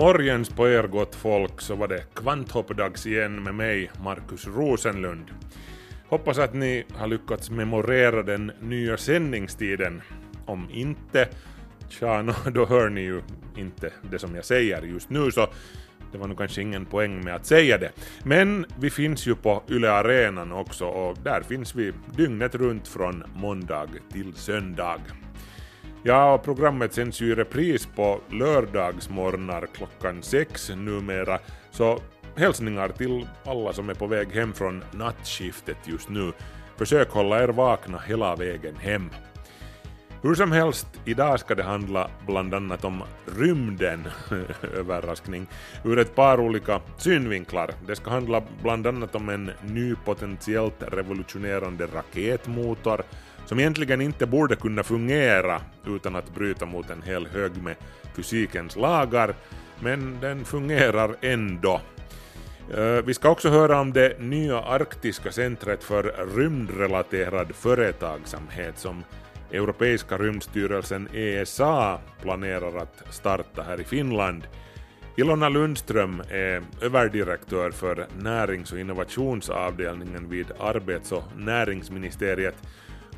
Morgens på er gott folk så var det kvanthoppdags igen med mig, Markus Rosenlund. Hoppas att ni har lyckats memorera den nya sändningstiden. Om inte, tja, no, då hör ni ju inte det som jag säger just nu så det var nog kanske ingen poäng med att säga det. Men vi finns ju på Yle Arenan också och där finns vi dygnet runt från måndag till söndag. Ja, och programmet sänds ju i repris på lördagsmorgnar klockan sex numera, så hälsningar till alla som är på väg hem från nattskiftet just nu. Försök hålla er vakna hela vägen hem. Hur som helst, idag ska det handla bland annat om rymden, överraskning, ur ett par olika synvinklar. Det ska handla bland annat om en ny potentiellt revolutionerande raketmotor som egentligen inte borde kunna fungera utan att bryta mot en hel hög med fysikens lagar, men den fungerar ändå. Eh, vi ska också höra om det nya arktiska centret för rymdrelaterad företagsamhet som Europeiska rymdstyrelsen ESA planerar att starta här i Finland. Ilona Lundström är överdirektör för närings och innovationsavdelningen vid arbets och näringsministeriet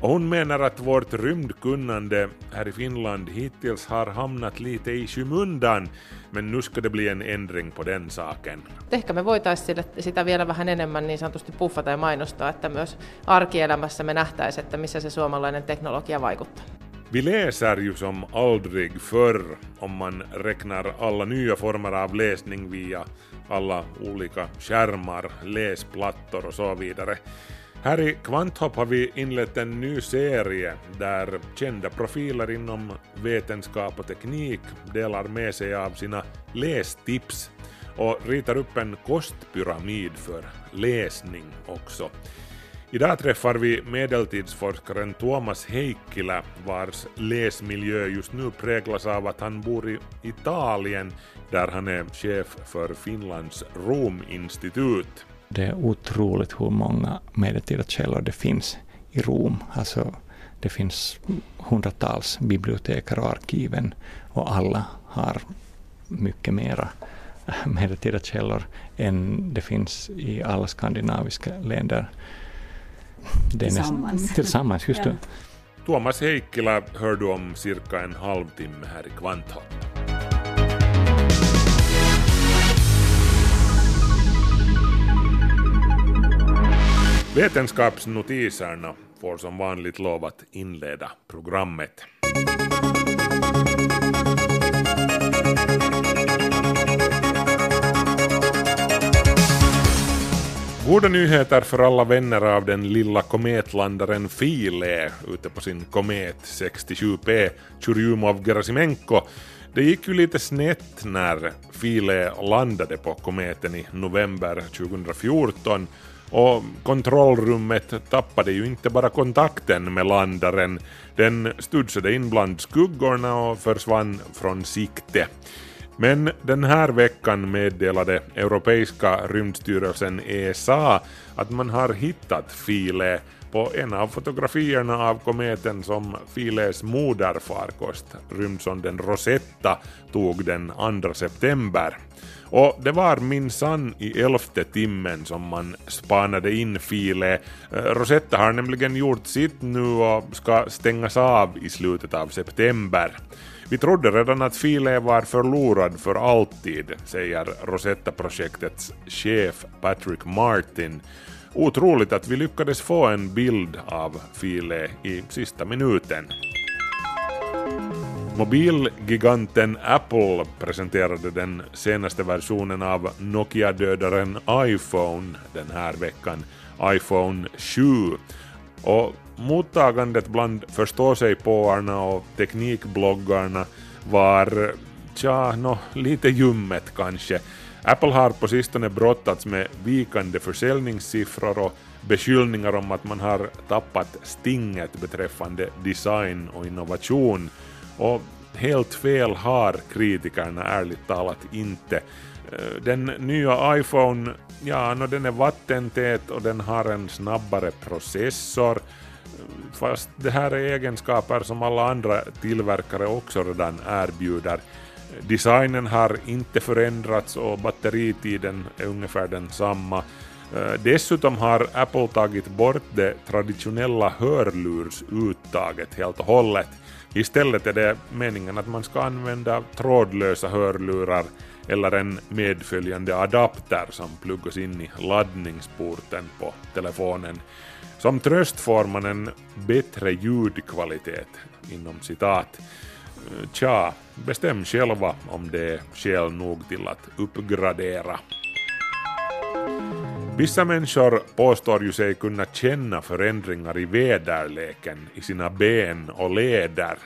och hon menar att vårt rymdkunnande här i Finland hittills har hamnat lite i skymundan, men nu ska det bli en ändring på den saken. Ehkä me voitaisiin sitä vielä vähän enemmän niin sanotusti puffata ja mainostaa, että myös arkielämässä me nähtäisiin, että missä se suomalainen teknologia vaikuttaa. Vi läser ju som aldrig förr om man räknar alla nya former av läsning via alla olika skärmar, läsplattor och så vidare. Här i Kvanthopp har vi inlett en ny serie där kända profiler inom vetenskap och teknik delar med sig av sina lästips och ritar upp en kostpyramid för läsning också. Idag träffar vi medeltidsforskaren Tuomas Heikkilä vars läsmiljö just nu präglas av att han bor i Italien där han är chef för Finlands Rominstitut. Det är otroligt hur många medeltida källor det finns i Rom. Alltså, det finns hundratals bibliotekar och arkiven och alla har mycket mera medeltida källor än det finns i alla skandinaviska länder. Näst- Tillsammans. tillsammans, just det. Tuomas Heikkilä hör du om cirka en halvtimme här i Kvanthopp. Vetenskapsnotiserna får som vanligt lov att inleda programmet. Goda nyheter för alla vänner av den lilla kometlandaren Philae ute på sin komet 67P Churyumov-Gerasimenko. Det gick ju lite snett när Philae landade på kometen i november 2014 och kontrollrummet tappade ju inte bara kontakten med landaren, den studsade in bland skuggorna och försvann från sikte. Men den här veckan meddelade Europeiska rymdstyrelsen ESA att man har hittat Philae på en av fotografierna av kometen som Philaes moderfarkost, rymdsonden Rosetta, tog den 2 september. Och det var minsann i elfte timmen som man spanade in Philae. Eh, Rosetta har nämligen gjort sitt nu och ska stängas av i slutet av september. Vi trodde redan att filen var förlorad för alltid, säger Rosetta-projektets chef Patrick Martin. Otroligt att vi lyckades få en bild av filen i sista minuten. Mobilgiganten Apple presenterade den senaste versionen av Nokia-dödaren iPhone den här veckan, iPhone 7. Och mottagandet bland förståsigpåarna och teknikbloggarna var Tja, no, lite ljummet kanske. Apple har på sistone brottats med vikande försäljningssiffror och beskyllningar om att man har tappat stinget beträffande design och innovation. Och helt fel har kritikerna ärligt talat inte. Eh, den nya iPhone, ja, no, den är vattentät och den har en snabbare processor. Eh, fast det här är egenskaper som alla andra tillverkare också redan erbjuder. Designen har inte förändrats och batteritiden är ungefär densamma. Eh, dessutom har Apple tagit bort det traditionella hörlursuttaget helt och hållet. Istället är det meningen att man ska använda trådlösa hörlurar eller en medföljande adapter som pluggas in i laddningsporten på telefonen. Som tröst får man en bättre ljudkvalitet, inom citat. Tja, bestäm själva om det är skäl nog till att uppgradera. Vissa människor påstår ju sig kunna känna förändringar i väderleken i sina ben och leder.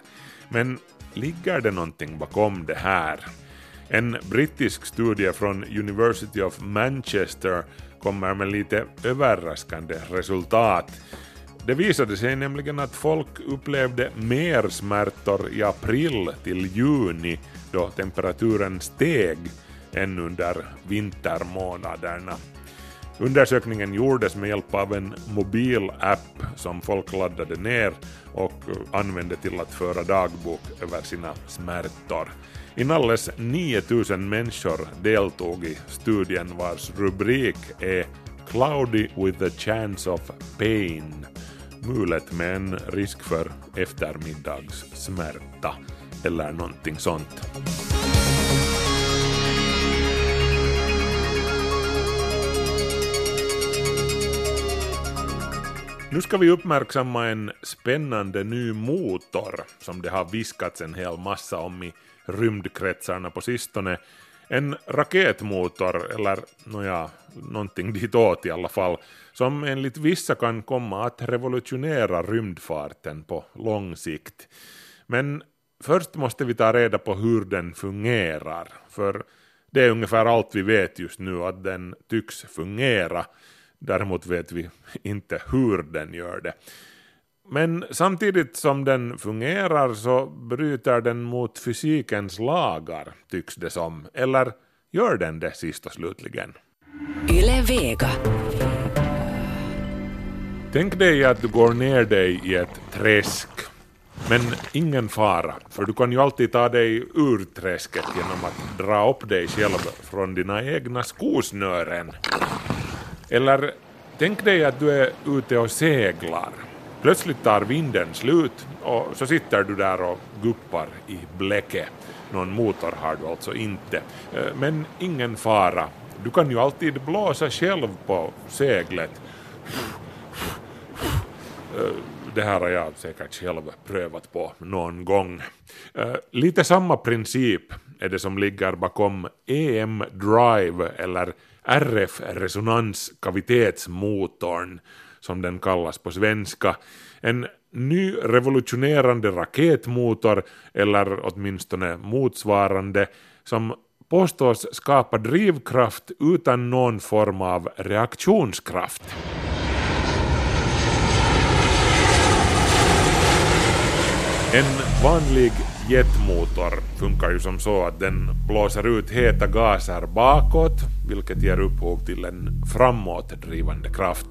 Men ligger det någonting bakom det här? En brittisk studie från University of Manchester kommer med lite överraskande resultat. Det visade sig nämligen att folk upplevde mer smärtor i april till juni då temperaturen steg än under vintermånaderna. Undersökningen gjordes med hjälp av en mobil app som folk laddade ner och använde till att föra dagbok över sina smärtor. Inalles 9000 människor deltog i studien vars rubrik är “Cloudy with a chance of pain” mulet med en risk för eftermiddagssmärta eller någonting sånt. Nu ska vi uppmärksamma en spännande ny motor som det har viskats en hel massa om i rymdkretsarna på sistone. En raketmotor, eller nåja, någonting ditåt i alla fall, som enligt vissa kan komma att revolutionera rymdfarten på lång sikt. Men först måste vi ta reda på hur den fungerar, för det är ungefär allt vi vet just nu, att den tycks fungera. Däremot vet vi inte hur den gör det. Men samtidigt som den fungerar så bryter den mot fysikens lagar, tycks det som. Eller gör den det sist och slutligen? Yle Vega. Tänk dig att du går ner dig i ett träsk. Men ingen fara, för du kan ju alltid ta dig ur träsket genom att dra upp dig själv från dina egna skosnören. Eller tänk dig att du är ute och seglar. Plötsligt tar vinden slut och så sitter du där och guppar i bläcket. Någon motor har du alltså inte. Eh, men ingen fara. Du kan ju alltid blåsa själv på seglet. Eh, det här har jag säkert själv prövat på någon gång. Eh, lite samma princip är det som ligger bakom EM Drive eller RF resonanskavitetsmotorn som den kallas på svenska. En ny revolutionerande raketmotor eller åtminstone motsvarande som påstås skapa drivkraft utan någon form av reaktionskraft. En vanlig jetmotor funkar ju som så att den blåser ut heta gaser bakåt, vilket ger upphov till en framåtdrivande kraft.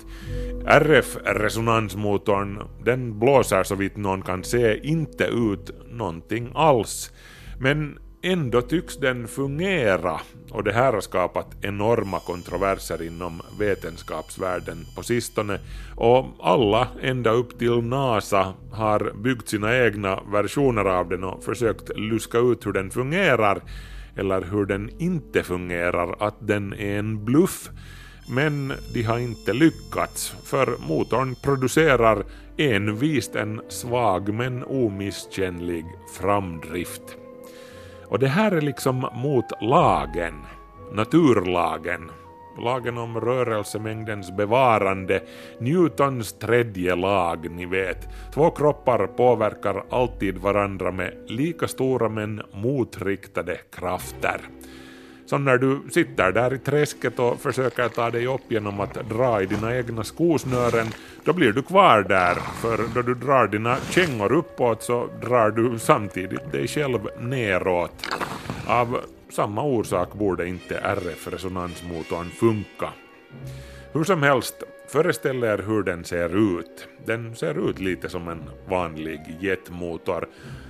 RF-resonansmotorn, den blåser så vitt någon kan se inte ut någonting alls. Men ändå tycks den fungera och det här har skapat enorma kontroverser inom vetenskapsvärlden på sistone och alla ända upp till NASA har byggt sina egna versioner av den och försökt luska ut hur den fungerar eller hur den inte fungerar, att den är en bluff. Men de har inte lyckats, för motorn producerar envist en svag men omisskännlig framdrift. Och det här är liksom mot lagen, naturlagen, lagen om rörelsemängdens bevarande, Newtons tredje lag, ni vet. Två kroppar påverkar alltid varandra med lika stora men motriktade krafter. Som när du sitter där i träsket och försöker ta dig upp genom att dra i dina egna skosnören, då blir du kvar där, för då du drar dina kängor uppåt så drar du samtidigt dig själv neråt. Av samma orsak borde inte RF-resonansmotorn funka. Hur som helst, föreställ er hur den ser ut. Den ser ut lite som en vanlig jetmotor,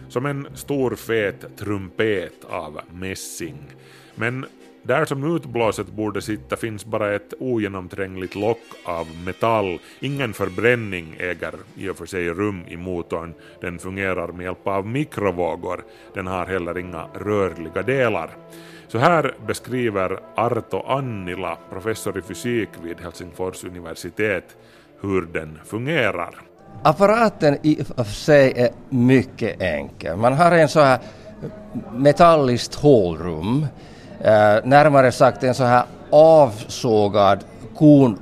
som en stor fet trumpet av mässing. Men där som utblåset borde sitta finns bara ett ogenomträngligt lock av metall. Ingen förbränning äger i och för sig rum i motorn. Den fungerar med hjälp av mikrovågor. Den har heller inga rörliga delar. Så här beskriver Arto Annila, professor i fysik vid Helsingfors universitet, hur den fungerar. Apparaten i och för sig är mycket enkel. Man har en så här metalliskt hålrum eh, närmare sagt en så här avsågad kon,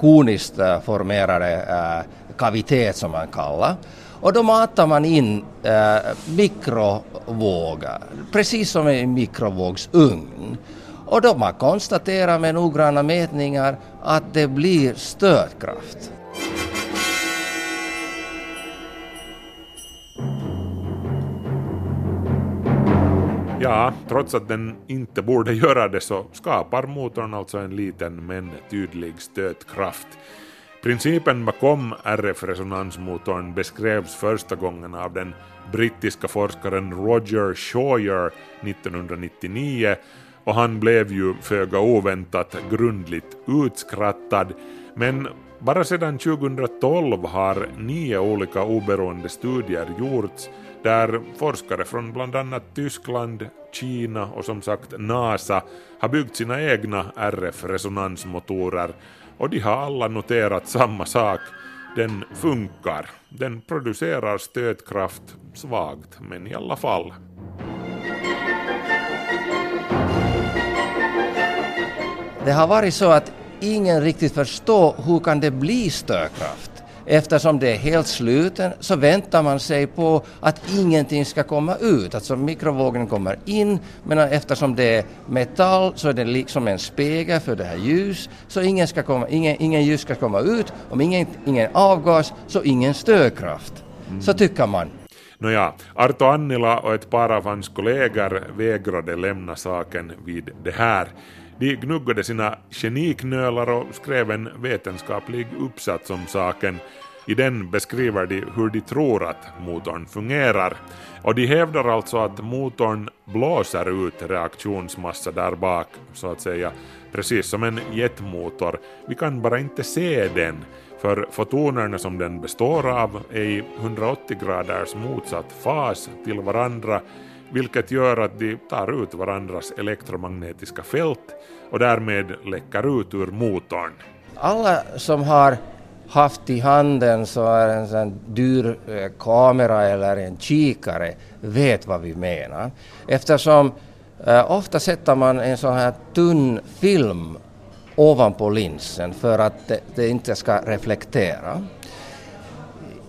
koniskt eh, formerade eh, kavitet som man kallar. Och då matar man in eh, mikrovågor, precis som i en mikrovågsugn. Och då man konstaterar med noggranna mätningar att det blir stötkraft. Ja, trots att den inte borde göra det så skapar motorn alltså en liten men tydlig stötkraft. Principen bakom RF-resonansmotorn beskrevs första gången av den brittiska forskaren Roger Shawyer 1999 och han blev ju föga oväntat grundligt utskrattad men bara sedan 2012 har nio olika oberoende studier gjorts där forskare från bland annat Tyskland, Kina och som sagt NASA har byggt sina egna RF-resonansmotorer och de har alla noterat samma sak. Den funkar. Den producerar stötkraft svagt, men i alla fall. Det har varit så att ingen riktigt förstår hur kan det bli stötkraft. Eftersom det är helt sluten så väntar man sig på att ingenting ska komma ut. Alltså mikrovågen kommer in men eftersom det är metall så är det liksom en spegel för det här ljus. Så ingen, ska komma, ingen, ingen ljus ska komma ut. Om ingen, ingen avgas så ingen stödkraft. Mm. Så tycker man. Nåja, Arto Annila och ett par av hans kollegor vägrade lämna saken vid det här. De gnuggade sina geniknölar och skrev en vetenskaplig uppsats om saken. I den beskriver de hur de tror att motorn fungerar. Och de hävdar alltså att motorn blåser ut reaktionsmassa där bak, så att säga, precis som en jetmotor. Vi kan bara inte se den, för fotonerna som den består av är i 180 graders motsatt fas till varandra vilket gör att de tar ut varandras elektromagnetiska fält och därmed läcker ut ur motorn. Alla som har haft i handen så är en sån dyr eh, kamera eller en kikare vet vad vi menar. Eftersom eh, ofta sätter man en sån här tunn film ovanpå linsen för att det, det inte ska reflektera.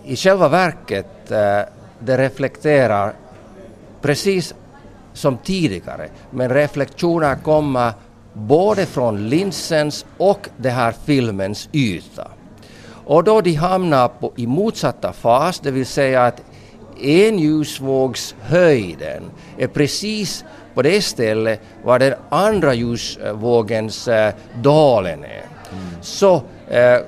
I själva verket eh, det reflekterar precis som tidigare, men reflektioner kommer både från linsens och det här filmens yta. Och då de hamnar på, i motsatta fas, det vill säga att en ljusvågshöjden är precis på det stället var den andra ljusvågens äh, dalen är, mm. så äh,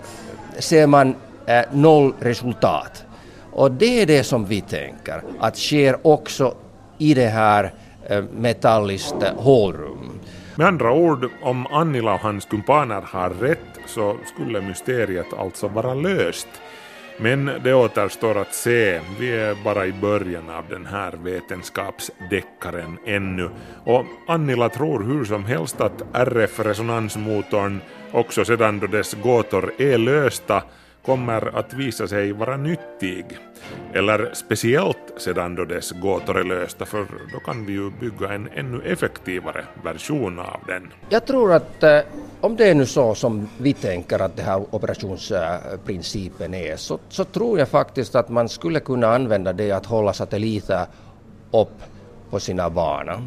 ser man äh, noll resultat. Och det är det som vi tänker att sker också i det här eh, metalliskt hålrum. Med andra ord, om Annila och hans kumpaner har rätt så skulle mysteriet alltså vara löst. Men det återstår att se, vi är bara i början av den här vetenskapsdeckaren ännu. Och Annila tror hur som helst att RF-resonansmotorn, också sedan då dess gåtor är lösta, kommer att visa sig vara nyttig. Eller speciellt sedan då dess gåtor är lösta, för då kan vi ju bygga en ännu effektivare version av den. Jag tror att eh, om det är nu så som vi tänker att den här operationsprincipen är så, så tror jag faktiskt att man skulle kunna använda det att hålla satelliter upp på sina banor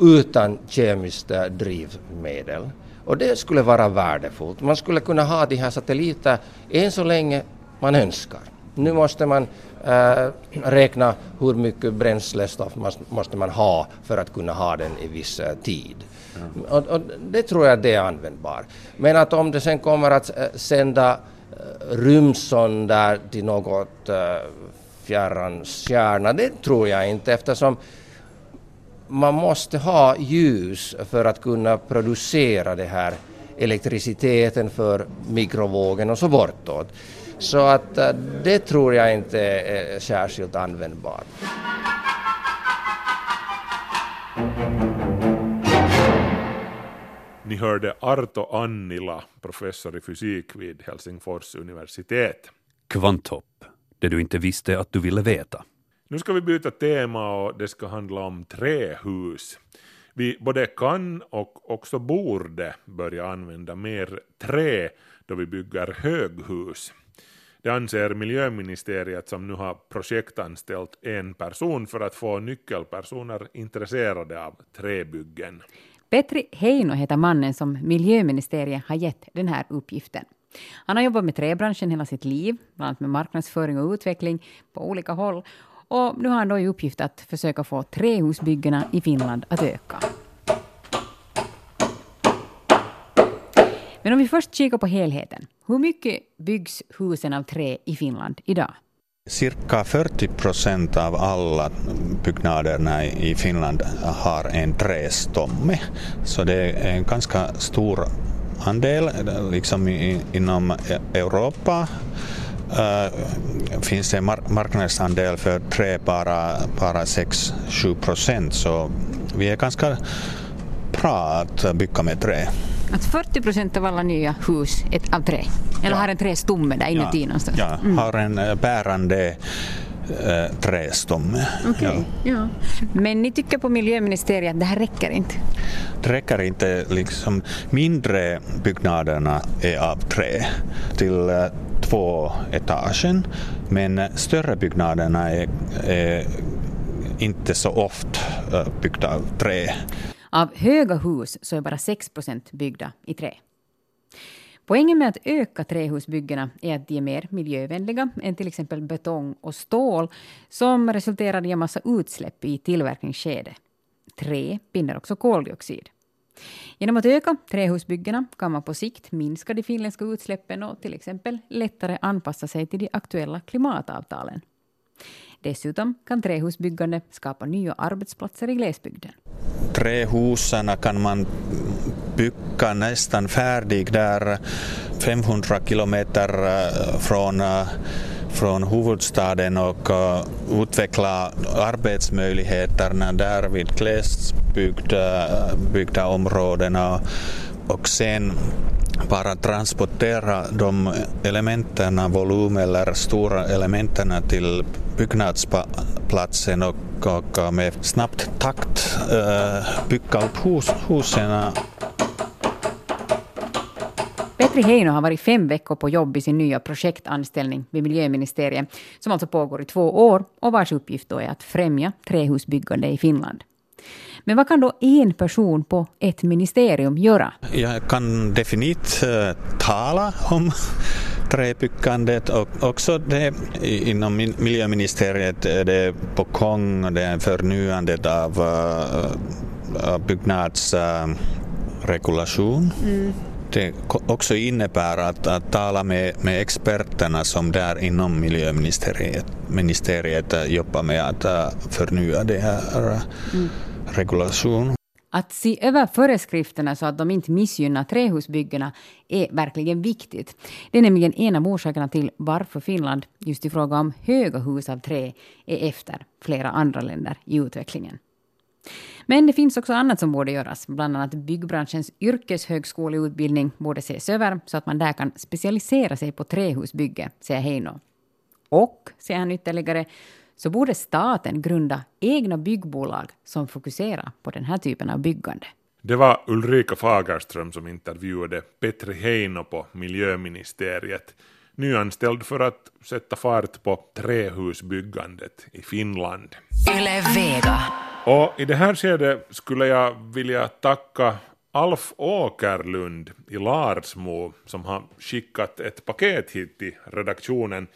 utan kemiskt drivmedel. Och det skulle vara värdefullt. Man skulle kunna ha de här satelliter än så länge man önskar. Nu måste man äh, räkna hur mycket bränslestoff måste man ha för att kunna ha den i viss äh, tid. Mm. Och, och, det tror jag det är användbart. Men att om det sen kommer att äh, sända rymdsonder till något fjärran stjärna, det tror jag inte eftersom man måste ha ljus för att kunna producera det här elektriciteten för mikrovågen och så bortåt. Så att eh, det tror jag inte är särskilt användbart. Ni hörde Arto Annila, professor i fysik vid Helsingfors universitet. Kvanthopp, det du inte visste att du ville veta. Nu ska vi byta tema och det ska handla om trähus. Vi både kan och också borde börja använda mer trä då vi bygger höghus. Det anser miljöministeriet som nu har projektanställt en person för att få nyckelpersoner intresserade av träbyggen. Petri Heino heter mannen som miljöministeriet har gett den här uppgiften. Han har jobbat med träbranschen hela sitt liv, bland annat med marknadsföring och utveckling på olika håll. Och nu har han då i uppgift att försöka få trähusbyggena i Finland att öka. Men om vi först kikar på helheten. Hur mycket byggs husen av trä i Finland idag? Cirka 40 procent av alla byggnaderna i Finland har en trästomme. Så det är en ganska stor andel liksom inom Europa Uh, finns det en mar marknadsandel för trä bara, bara 6-7 procent så vi är ganska bra att bygga med trä. Att 40 procent av alla nya hus är av trä? Eller ja. har en trästomme där inuti ja. någonstans? Ja, mm. har en eh, bärande äh, trästomme. Okay. Ja. ja. Men ni tycker på miljöministeriet att det här räcker inte? Det räcker inte. Liksom, mindre byggnaderna är av trä. Till två etagen men större byggnaderna är, är inte så ofta eh, byggda av trä. Av höga hus så är bara 6 procent byggda i trä. Poängen med att öka trähusbyggena är att de är mer miljövänliga än till exempel betong och stål som resulterar i en massa utsläpp i tillverkningsskedet. Trä binder också koldioxid. Genom att öka trähusbyggena kan man på sikt minska de finländska utsläppen och till exempel lättare anpassa sig till de aktuella klimatavtalen. Dessutom kan trähusbyggande skapa nya arbetsplatser i glesbygden. Trähusen kan man bygga nästan färdig där 500 kilometer eh, från eh, från huvudstaden och uh, utveckla arbetsmöjligheterna där vid glesbygda byggda områdena och sen bara transportera de elementen, volym eller stora elementen till byggnadsplatsen och, och med snabbt takt uh, bygga upp hus, husen. Petri Heino har varit fem veckor på jobb i sin nya projektanställning vid Miljöministeriet, som alltså pågår i två år och vars uppgift då är att främja trähusbyggande i Finland. Men vad kan då en person på ett ministerium göra? Jag kan definitivt uh, tala om träbyggandet och också det inom miljöministeriet är det på gång det är förnyandet av uh, byggnadsregulation. Uh, mm det också innebär att, att tala med, med experterna som där inom miljöministeriet ministeriet jobbar med att förnya det här mm. regulationen. Att se över föreskrifterna så att de inte missgynnar trähusbyggena är verkligen viktigt. Det är nämligen en av orsakerna till varför Finland just i fråga om höga hus av trä är efter flera andra länder i utvecklingen. Men det finns också annat som borde göras. Bland annat byggbranschens yrkeshögskoleutbildning borde ses över så att man där kan specialisera sig på trähusbygge, säger Heino. Och, säger han ytterligare, så borde staten grunda egna byggbolag som fokuserar på den här typen av byggande. Det var Ulrika Fagerström som intervjuade Petri Heino på miljöministeriet, nyanställd för att sätta fart på trähusbyggandet i Finland. Yle Vega. Och i det här skedet skulle jag vilja tacka Alf Åkerlund i Larsmo som har skickat ett paket hit till redaktionen.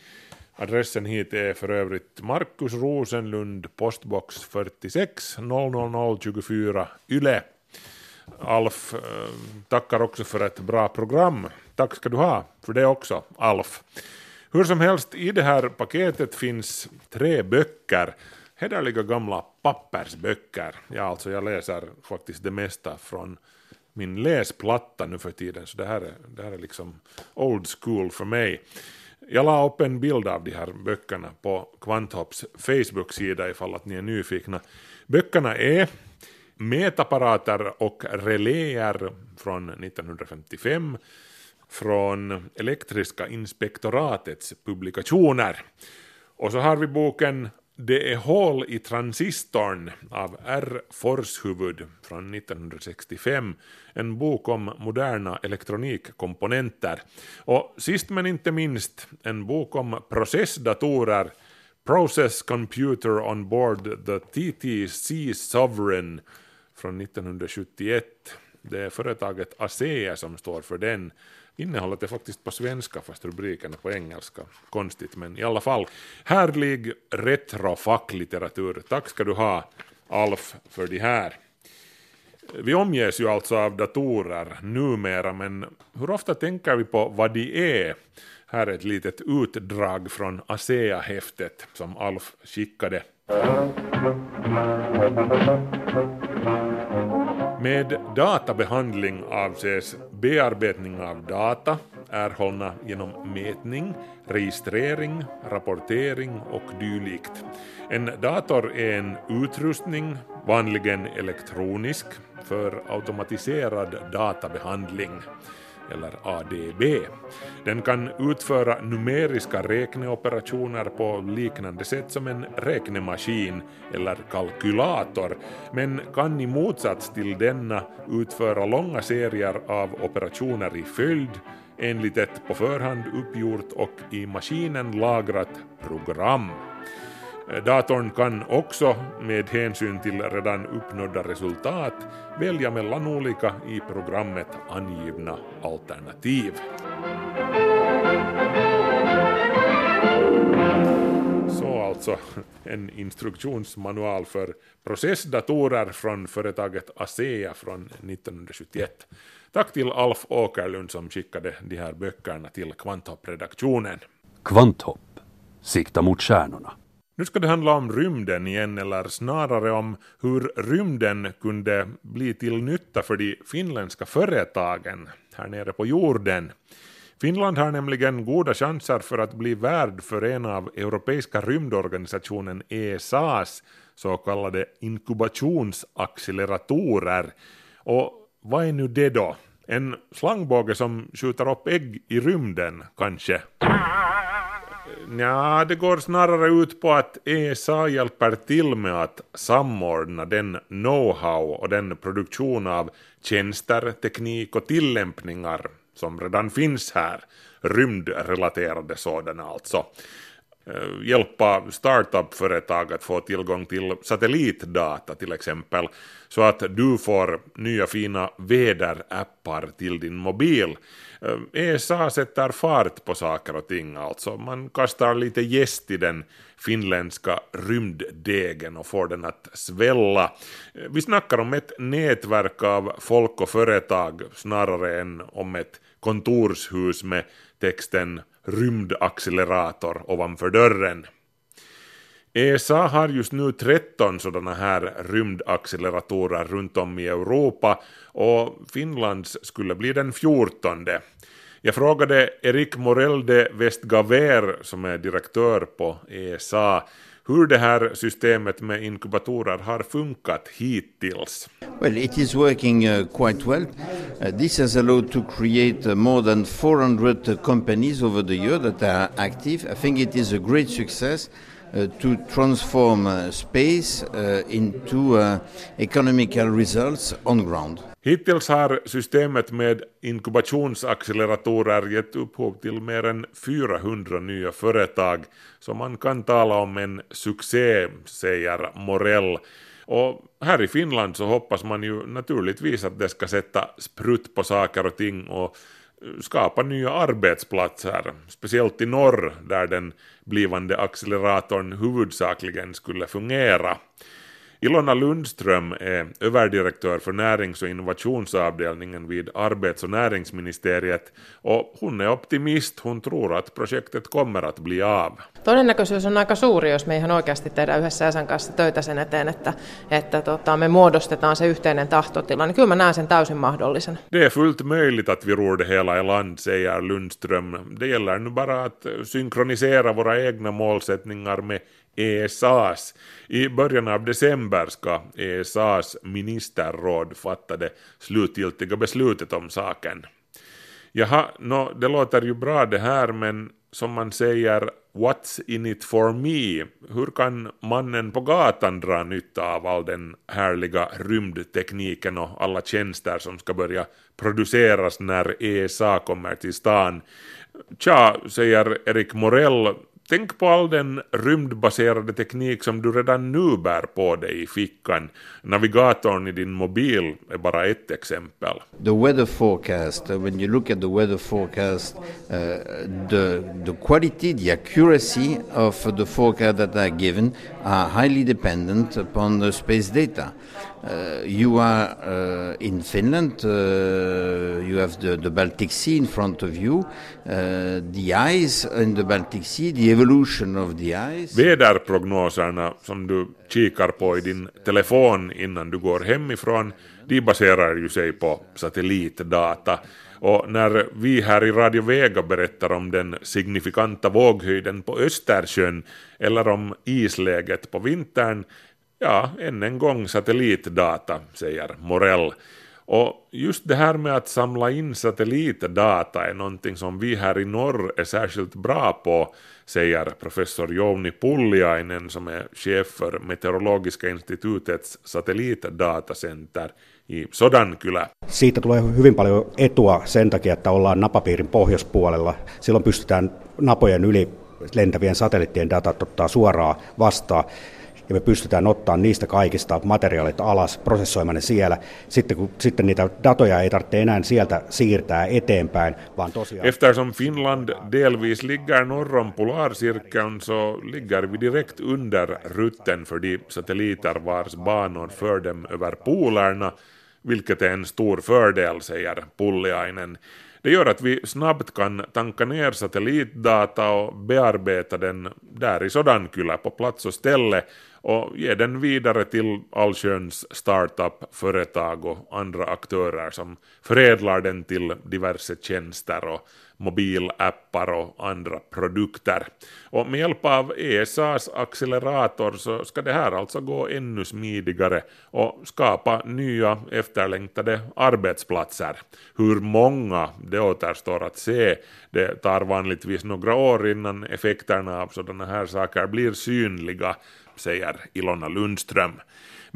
Adressen hit är för övrigt Markus Rosenlund, postbox 46 00024 Yle. Alf eh, tackar också för ett bra program. Tack ska du ha för det också, Alf. Hur som helst, i det här paketet finns tre böcker hederliga gamla pappersböcker. Ja, alltså jag läser faktiskt det mesta från min läsplatta nu för tiden, så det här är, det här är liksom old school för mig. Jag la upp en bild av de här böckerna på Kvanthopps Facebook-sida ifall att ni är nyfikna. Böckerna är Mätapparater och reläer från 1955 från Elektriska inspektoratets publikationer. Och så har vi boken Det är hål i transistorn av R. Forshuvud från 1965, en bok om moderna elektronikkomponenter. Och sist men inte minst en bok om processdatorer, Process Computer on Board the TTC Sovereign från 1971. Det är företaget ASEA som står för den. Innehållet är faktiskt på svenska fast rubriken är på engelska. Konstigt men i alla fall. Härlig retrofacklitteratur. Tack ska du ha Alf för det här. Vi omges ju alltså av datorer numera men hur ofta tänker vi på vad de är? Här är ett litet utdrag från ASEA-häftet som Alf skickade. Med databehandling avses bearbetning av data erhållna genom mätning, registrering, rapportering och dylikt. En dator är en utrustning, vanligen elektronisk, för automatiserad databehandling eller ADB. Den kan utföra numeriska räkneoperationer på liknande sätt som en räknemaskin eller kalkylator, men kan i motsats till denna utföra långa serier av operationer i följd enligt ett på förhand uppgjort och i maskinen lagrat program. Eh, datorn kan också med hänsyn till redan uppnådda resultat välja mellan olika i programmet angivna alternativ. Så alltså en instruktionsmanual för processdatorer från företaget ASEA från 1971. Tack till Alf Åkerlund som skickade de här böckerna till Kvanthopp-redaktionen. Kvanthopp. Sikta mot stjärnorna. Nu ska det handla om rymden igen, eller snarare om hur rymden kunde bli till nytta för de finländska företagen här nere på jorden. Finland har nämligen goda chanser för att bli värd för en av Europeiska rymdorganisationen ESAs så kallade inkubationsacceleratorer. Och vad är nu det då? En slangbåge som skjuter upp ägg i rymden, kanske? Ja, det går snarare ut på att ESA hjälper till med att samordna den know-how och den produktion av tjänster, teknik och tillämpningar som redan finns här, rymdrelaterade sådana alltså. Eh, hjälpa startup-företag att få tillgång till satellitdata till exempel, så att du får nya fina väderappar till din mobil. Eh, ESA sätter fart på saker och ting alltså. Man kastar lite gäst i den finländska rymddegen och får den att svälla. Eh, vi snackar om ett nätverk av folk och företag snarare än om ett kontorshus med texten rymdaccelerator ovanför dörren. ESA har just nu 13 sådana här rymdacceleratorer runt om i Europa och Finlands skulle bli den 14. Jag frågade Erik Morell de Westgaver som är direktör på ESA hur det här systemet med inkubatorer har funkat hittills. Well, it is working uh, quite well. Uh, this has allowed to create uh, more than 400 uh, companies over the year that are active. I think it is a great success. Uh, to transform uh, space uh, into uh, economical results on ground. Hittills har systemet med inkubationsacceleratorer gett upphov till mer än 400 nya företag, så man kan tala om en succé, säger Morell. Och här i Finland så hoppas man ju naturligtvis att det ska sätta sprutt på saker och ting och skapa nya arbetsplatser, speciellt i norr där den blivande acceleratorn huvudsakligen skulle fungera. Ilona Lundström är överdirektör för närings och innovationsavdelningen vid arbets och näringsministeriet och hon är optimist, hon tror att projektet kommer att bli av. Todennäköisyys on aika suuri, jos me ihan oikeasti tehdään yhdessä Äsän kanssa töitä sen eteen, että, että tota, me muodostetaan se yhteinen tahtotila, niin kyllä mä näen sen täysin mahdollisena. Det är fullt möjligt att vi ror det hela i land, säger Lundström. Det gäller nu bara att synkronisera våra egna målsättningar med ESAs. I början av december ska ESAs ministerråd fatta det slutgiltiga beslutet om saken. Jaha, no, det låter ju bra det här, men som man säger, what's in it for me? Hur kan mannen på gatan dra nytta av all den härliga rymdtekniken och alla tjänster som ska börja produceras när ESA kommer till stan? Tja, säger Erik Morell, Tänk på all den rymdbaserade teknik som du redan nu bär på dig i fickan. Navigatorn i din mobil är bara ett exempel. The weather forecast, uh, when you look at the weather forecast, uh, the, the quality, the accuracy of the forecast that are given are highly dependent upon the space data. Uh, you are uh, in Finland, uh, you have the, the Baltic Sea in front of you, uh, the ice in the Baltic Sea, the evolution of the ice. Väderprognoserna som du kikar på i din telefon innan du går hemifrån, de baserar ju sig på satellitdata. Och när vi här i Radio Vega berättar om den signifikanta våghöjden på Östersjön eller om isläget på vintern Ja, än en gång satellitdata, säger Morell. Och just det här med att samla in satellitdata är någonting som vi här i norr är särskilt bra på, säger professor Jouni Pulliainen som är chef för Meteorologiska institutets satellitdatacenter i Sodankylä. Siitä tulee hyvin paljon etua sen takia, että ollaan napapiirin pohjoispuolella. Silloin pystytään napojen yli lentävien satelliittien datat ottaa suoraan vastaan ja me pystytään ottaa niistä kaikista materiaalit alas, prosessoimaan ne siellä. Sitten, kun, sitten niitä datoja ei tarvitse enää sieltä siirtää eteenpäin, vaan tosiaan... Eftersom Finland delvis ligger norr om polarcirkeln så ligger vi direkt under rutten för de satelliter vars banor för dem över polerna, vilket är en stor fördel, säger Pulliainen. Det gör att vi snabbt kan tanka ner satellitdata och bearbeta den där i Sodankylä på plats och ställe och ge den vidare till allsköns startup-företag och andra aktörer som förädlar den till diverse tjänster och mobilappar och andra produkter. Och med hjälp av ESAs accelerator så ska det här alltså gå ännu smidigare och skapa nya efterlängtade arbetsplatser. Hur många, det återstår att se. Det tar vanligtvis några år innan effekterna av sådana här saker blir synliga säger Ilona Lundström.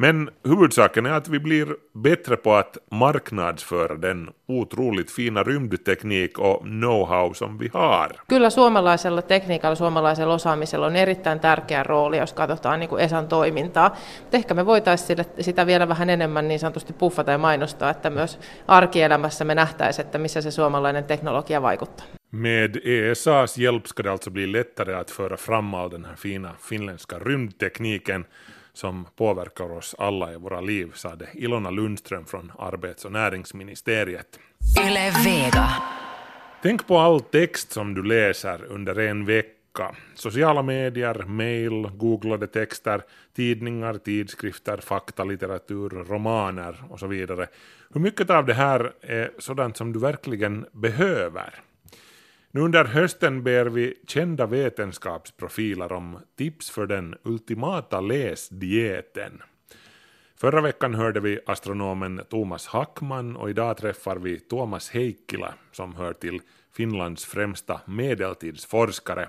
Men huvudsaken är att vi blir bättre på att marknadsföra den otroligt fina rymdteknik och know-how som vi har. Kyllä suomalaisella tekniikalla, suomalaisella osaamisella on erittäin tärkeä rooli, jos katsotaan niin kuin ESAn toimintaa. Mutta ehkä me voitaisiin sitä vielä vähän enemmän niin sanotusti puffata ja mainostaa, että myös arkielämässä me nähtäisiin, että missä se suomalainen teknologia vaikuttaa. Med ESAs hjälp ska det alltså bli lättare att föra fram all den här fina finländska rymdtekniken som påverkar oss alla i våra liv, sade Ilona Lundström från Arbets och näringsministeriet. Yle Vega. Tänk på all text som du läser under en vecka. Sociala medier, mail, googlade texter, tidningar, tidskrifter, faktalitteratur, romaner och så vidare. Hur mycket av det här är sådant som du verkligen behöver? Nu under hösten ber vi kända vetenskapsprofiler om tips för den ultimata läsdieten. Förra veckan hörde vi astronomen Thomas Hackman och idag träffar vi Tuomas Heikkilä som hör till Finlands främsta medeltidsforskare.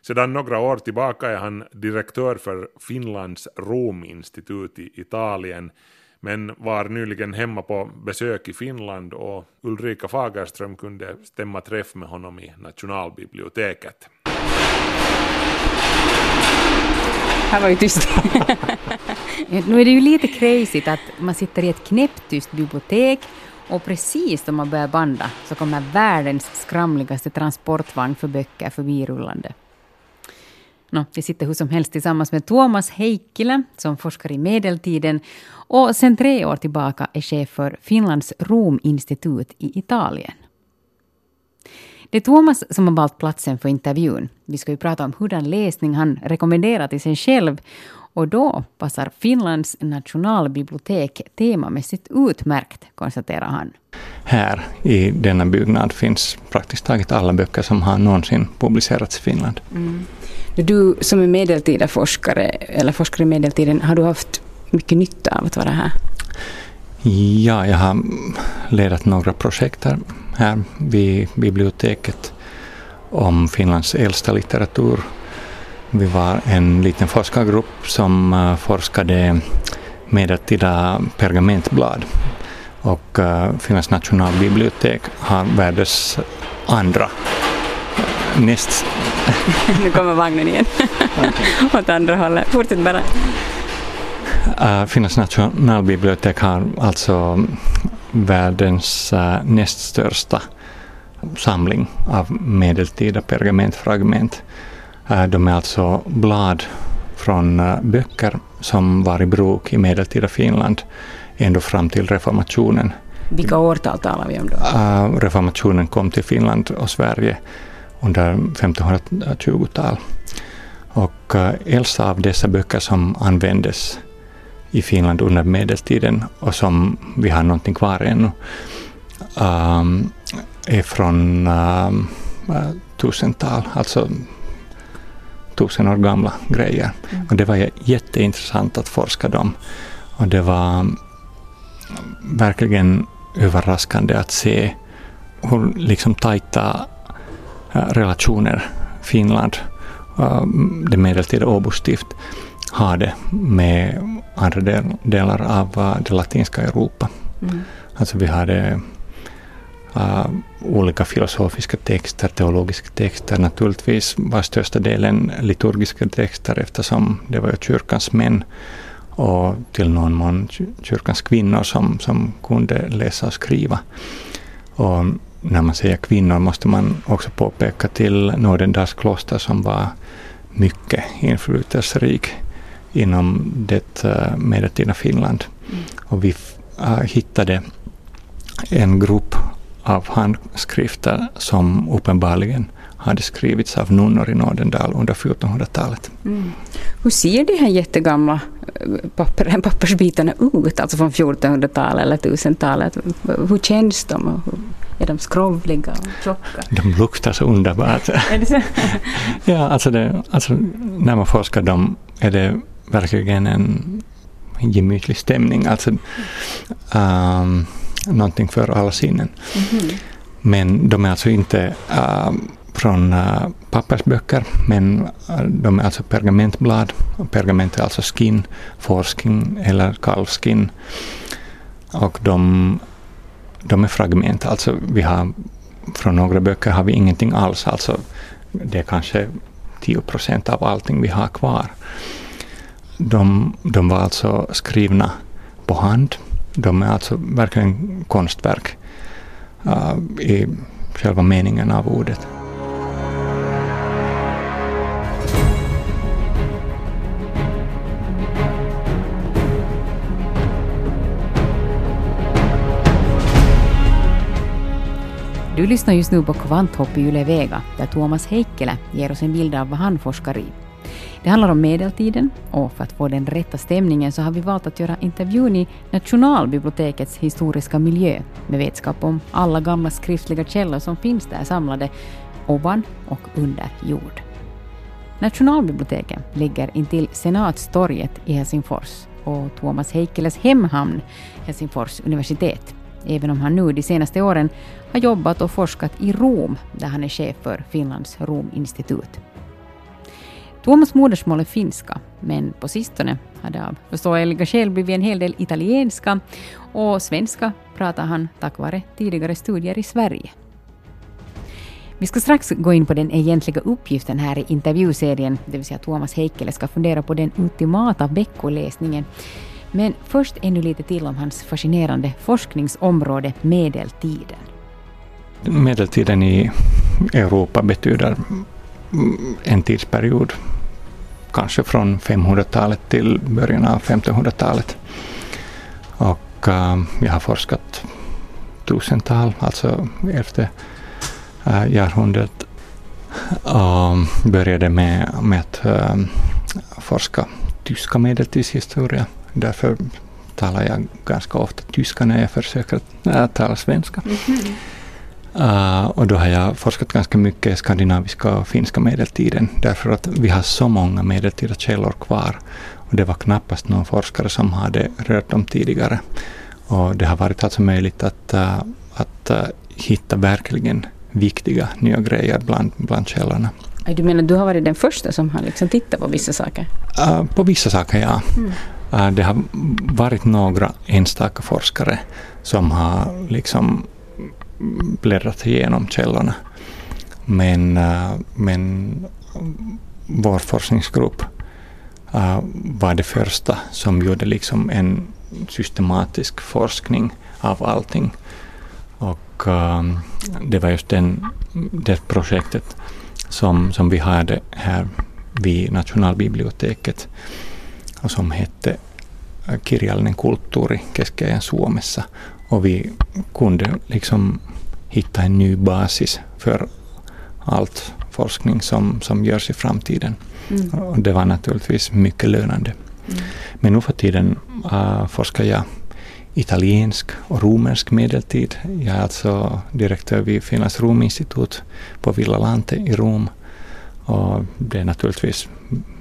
Sedan några år tillbaka är han direktör för Finlands Rominstitut i Italien men var nyligen hemma på besök i Finland och Ulrika Fagerström kunde stämma träff med honom i Nationalbiblioteket. Här var ju tyst. nu är det ju lite crazy att man sitter i ett knäpptyst bibliotek och precis då man börjar banda så kommer världens skramligaste transportvagn för böcker förbirullande. No, jag sitter hur som helst tillsammans med Tuomas Heikkilä som forskar i medeltiden och sedan tre år tillbaka är chef för Finlands Rominstitut i Italien. Det är Tuomas som har valt platsen för intervjun. Vi ska ju prata om hurdan läsning han rekommenderar till sig själv. Och då passar Finlands nationalbibliotek temamässigt utmärkt, konstaterar han. Här i denna byggnad finns praktiskt taget alla böcker som har någonsin publicerats i Finland. Mm. Du som är medeltida forskare, eller forskare i medeltiden, har du haft mycket nytta av att vara här? Ja, jag har ledat några projekt här vid biblioteket om Finlands äldsta litteratur. Vi var en liten forskargrupp som eh, forskade medeltida pergamentblad och eh, Finlands nationalbibliotek har världens andra näst... nu kommer vagnen igen. Åt andra hållet. Fortsätt bara. Uh, Finlands nationalbibliotek har alltså världens uh, näst största samling av medeltida pergamentfragment. Uh, de är alltså blad från uh, böcker som var i bruk i medeltida Finland ända fram till reformationen. Vilka årtal talar vi om då? Uh, reformationen kom till Finland och Sverige under 1520-tal. Och äldsta av dessa böcker som användes i Finland under medeltiden och som vi har någonting kvar ännu um, är från um, tusental, alltså tusen år gamla grejer. Mm. Och det var jätteintressant att forska dem. Och det var verkligen överraskande att se hur liksom tajta relationer Finland, det medeltida Åbo stift, hade med andra del, delar av det latinska Europa. Mm. Alltså vi hade uh, olika filosofiska texter, teologiska texter, naturligtvis var största delen liturgiska texter eftersom det var ju kyrkans män och till någon mån kyrkans kvinnor som, som kunde läsa och skriva. Och när man säger kvinnor måste man också påpeka till Nordendals kloster som var mycket inflytelserik inom det uh, medeltida Finland. Mm. Och vi uh, hittade en grupp av handskrifter som uppenbarligen hade skrivits av nunnor i Nordendal under 1400-talet. Mm. Hur ser de här jättegamla eh, papper, pappersbitarna ut, alltså från 1400-talet eller 1000-talet? Hur känns de? Är de skrovliga och tjocka? De luktar så underbart. så? ja, alltså, det, alltså när man forskar dem är det verkligen en gemytlig stämning. Alltså, um, någonting för alla sinnen. Mm -hmm. Men de är alltså inte uh, från uh, pappersböcker, men uh, de är alltså pergamentblad. Pergament är alltså skin, fårskin eller kalvskin. Och de, de är fragment, alltså vi har från några böcker har vi ingenting alls, alltså det är kanske 10 procent av allting vi har kvar. De, de var alltså skrivna på hand. De är alltså verkligen konstverk uh, i själva meningen av ordet. Du lyssnar just nu på Kvanthopp i Yle Vega, där Tuomas Heikkilä ger oss en bild av vad han forskar i. Det handlar om medeltiden och för att få den rätta stämningen så har vi valt att göra intervjun i Nationalbibliotekets historiska miljö med vetskap om alla gamla skriftliga källor som finns där samlade ovan och under jord. Nationalbiblioteket ligger intill Senatstorget i Helsingfors och Tuomas Heikkeles hemhamn, Helsingfors universitet, även om han nu de senaste åren har jobbat och forskat i Rom, där han är chef för Finlands Rominstitut. Tuomas modersmål är finska, men på sistone har det av förståeliga skäl blivit en hel del italienska och svenska pratar han tack vare tidigare studier i Sverige. Vi ska strax gå in på den egentliga uppgiften här i intervjuserien, det vill säga Tuomas Heikkele ska fundera på den ultimata veckoläsningen. Men först ännu lite till om hans fascinerande forskningsområde medeltiden. Medeltiden i Europa betyder en tidsperiod kanske från 500-talet till början av 1500-talet. Och eh, jag har forskat tusental, alltså elfte eh, uh, jahrhundradet. Började med, med att eh, forska tyska medeltidshistoria. Därför talar jag ganska ofta tyska när jag försöker uh, tala svenska. Mm -hmm. Uh, och då har jag forskat ganska mycket i skandinaviska och finska medeltiden därför att vi har så många medeltida källor kvar. Och det var knappast någon forskare som hade rört dem tidigare. Och det har varit alltså möjligt att, uh, att uh, hitta verkligen viktiga nya grejer bland, bland källorna. Du menar du har varit den första som har liksom tittat på vissa saker? på vissa saker, ja. Mm. Eh, det har varit några enstaka forskare som har liksom bläddrat igenom källorna. Men, eh, men vår forskningsgrupp eh, var det första som gjorde liksom en systematisk forskning av allting. Och det var just den, det projektet som, som vi hade här vid Nationalbiblioteket och som hette Kirjallinen kulttuuri keskeinen Suomessa och vi kunde liksom hitta en ny basis för allt forskning som, som görs i framtiden. Mm. Och det var naturligtvis mycket lönande. Mm. Men nu för tiden uh, forskar jag italiensk och romersk medeltid. Jag är alltså direktör vid Finlands Rominstitut på Villa Lante i Rom. Och det är naturligtvis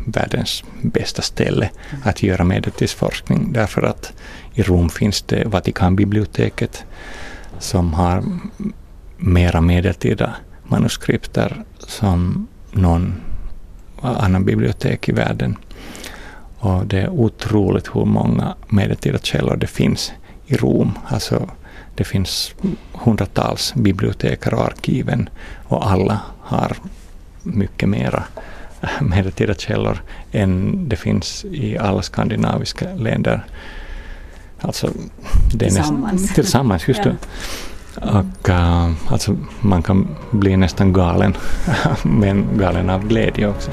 världens bästa ställe att göra medeltidsforskning därför att i Rom finns det Vatikanbiblioteket som har mera medeltida manuskripter som någon annan bibliotek i världen. Och det är otroligt hur många medeltida källor det finns i Rom. Alltså det finns hundratals bibliotek och arkiven och alla har mycket mera medeltida källor än det finns i alla skandinaviska länder. Alltså, det är tillsammans. Näst, tillsammans, just det. Och, uh, alltså, man kan bli nästan galen, men galen av glädje också.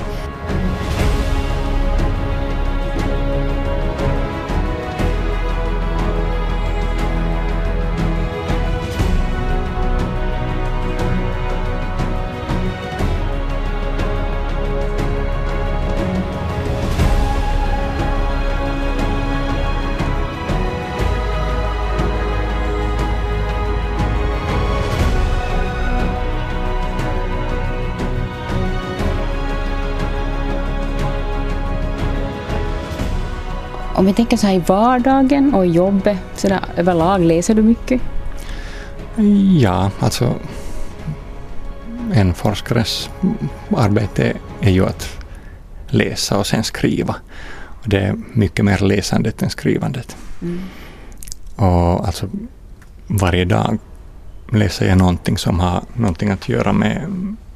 Om vi tänker så här i vardagen och i jobbet, så där, överlag, läser du mycket? Ja, alltså en forskares arbete är ju att läsa och sen skriva. Och det är mycket mer läsandet än skrivandet. Mm. Och alltså varje dag läser jag någonting som har någonting att göra med,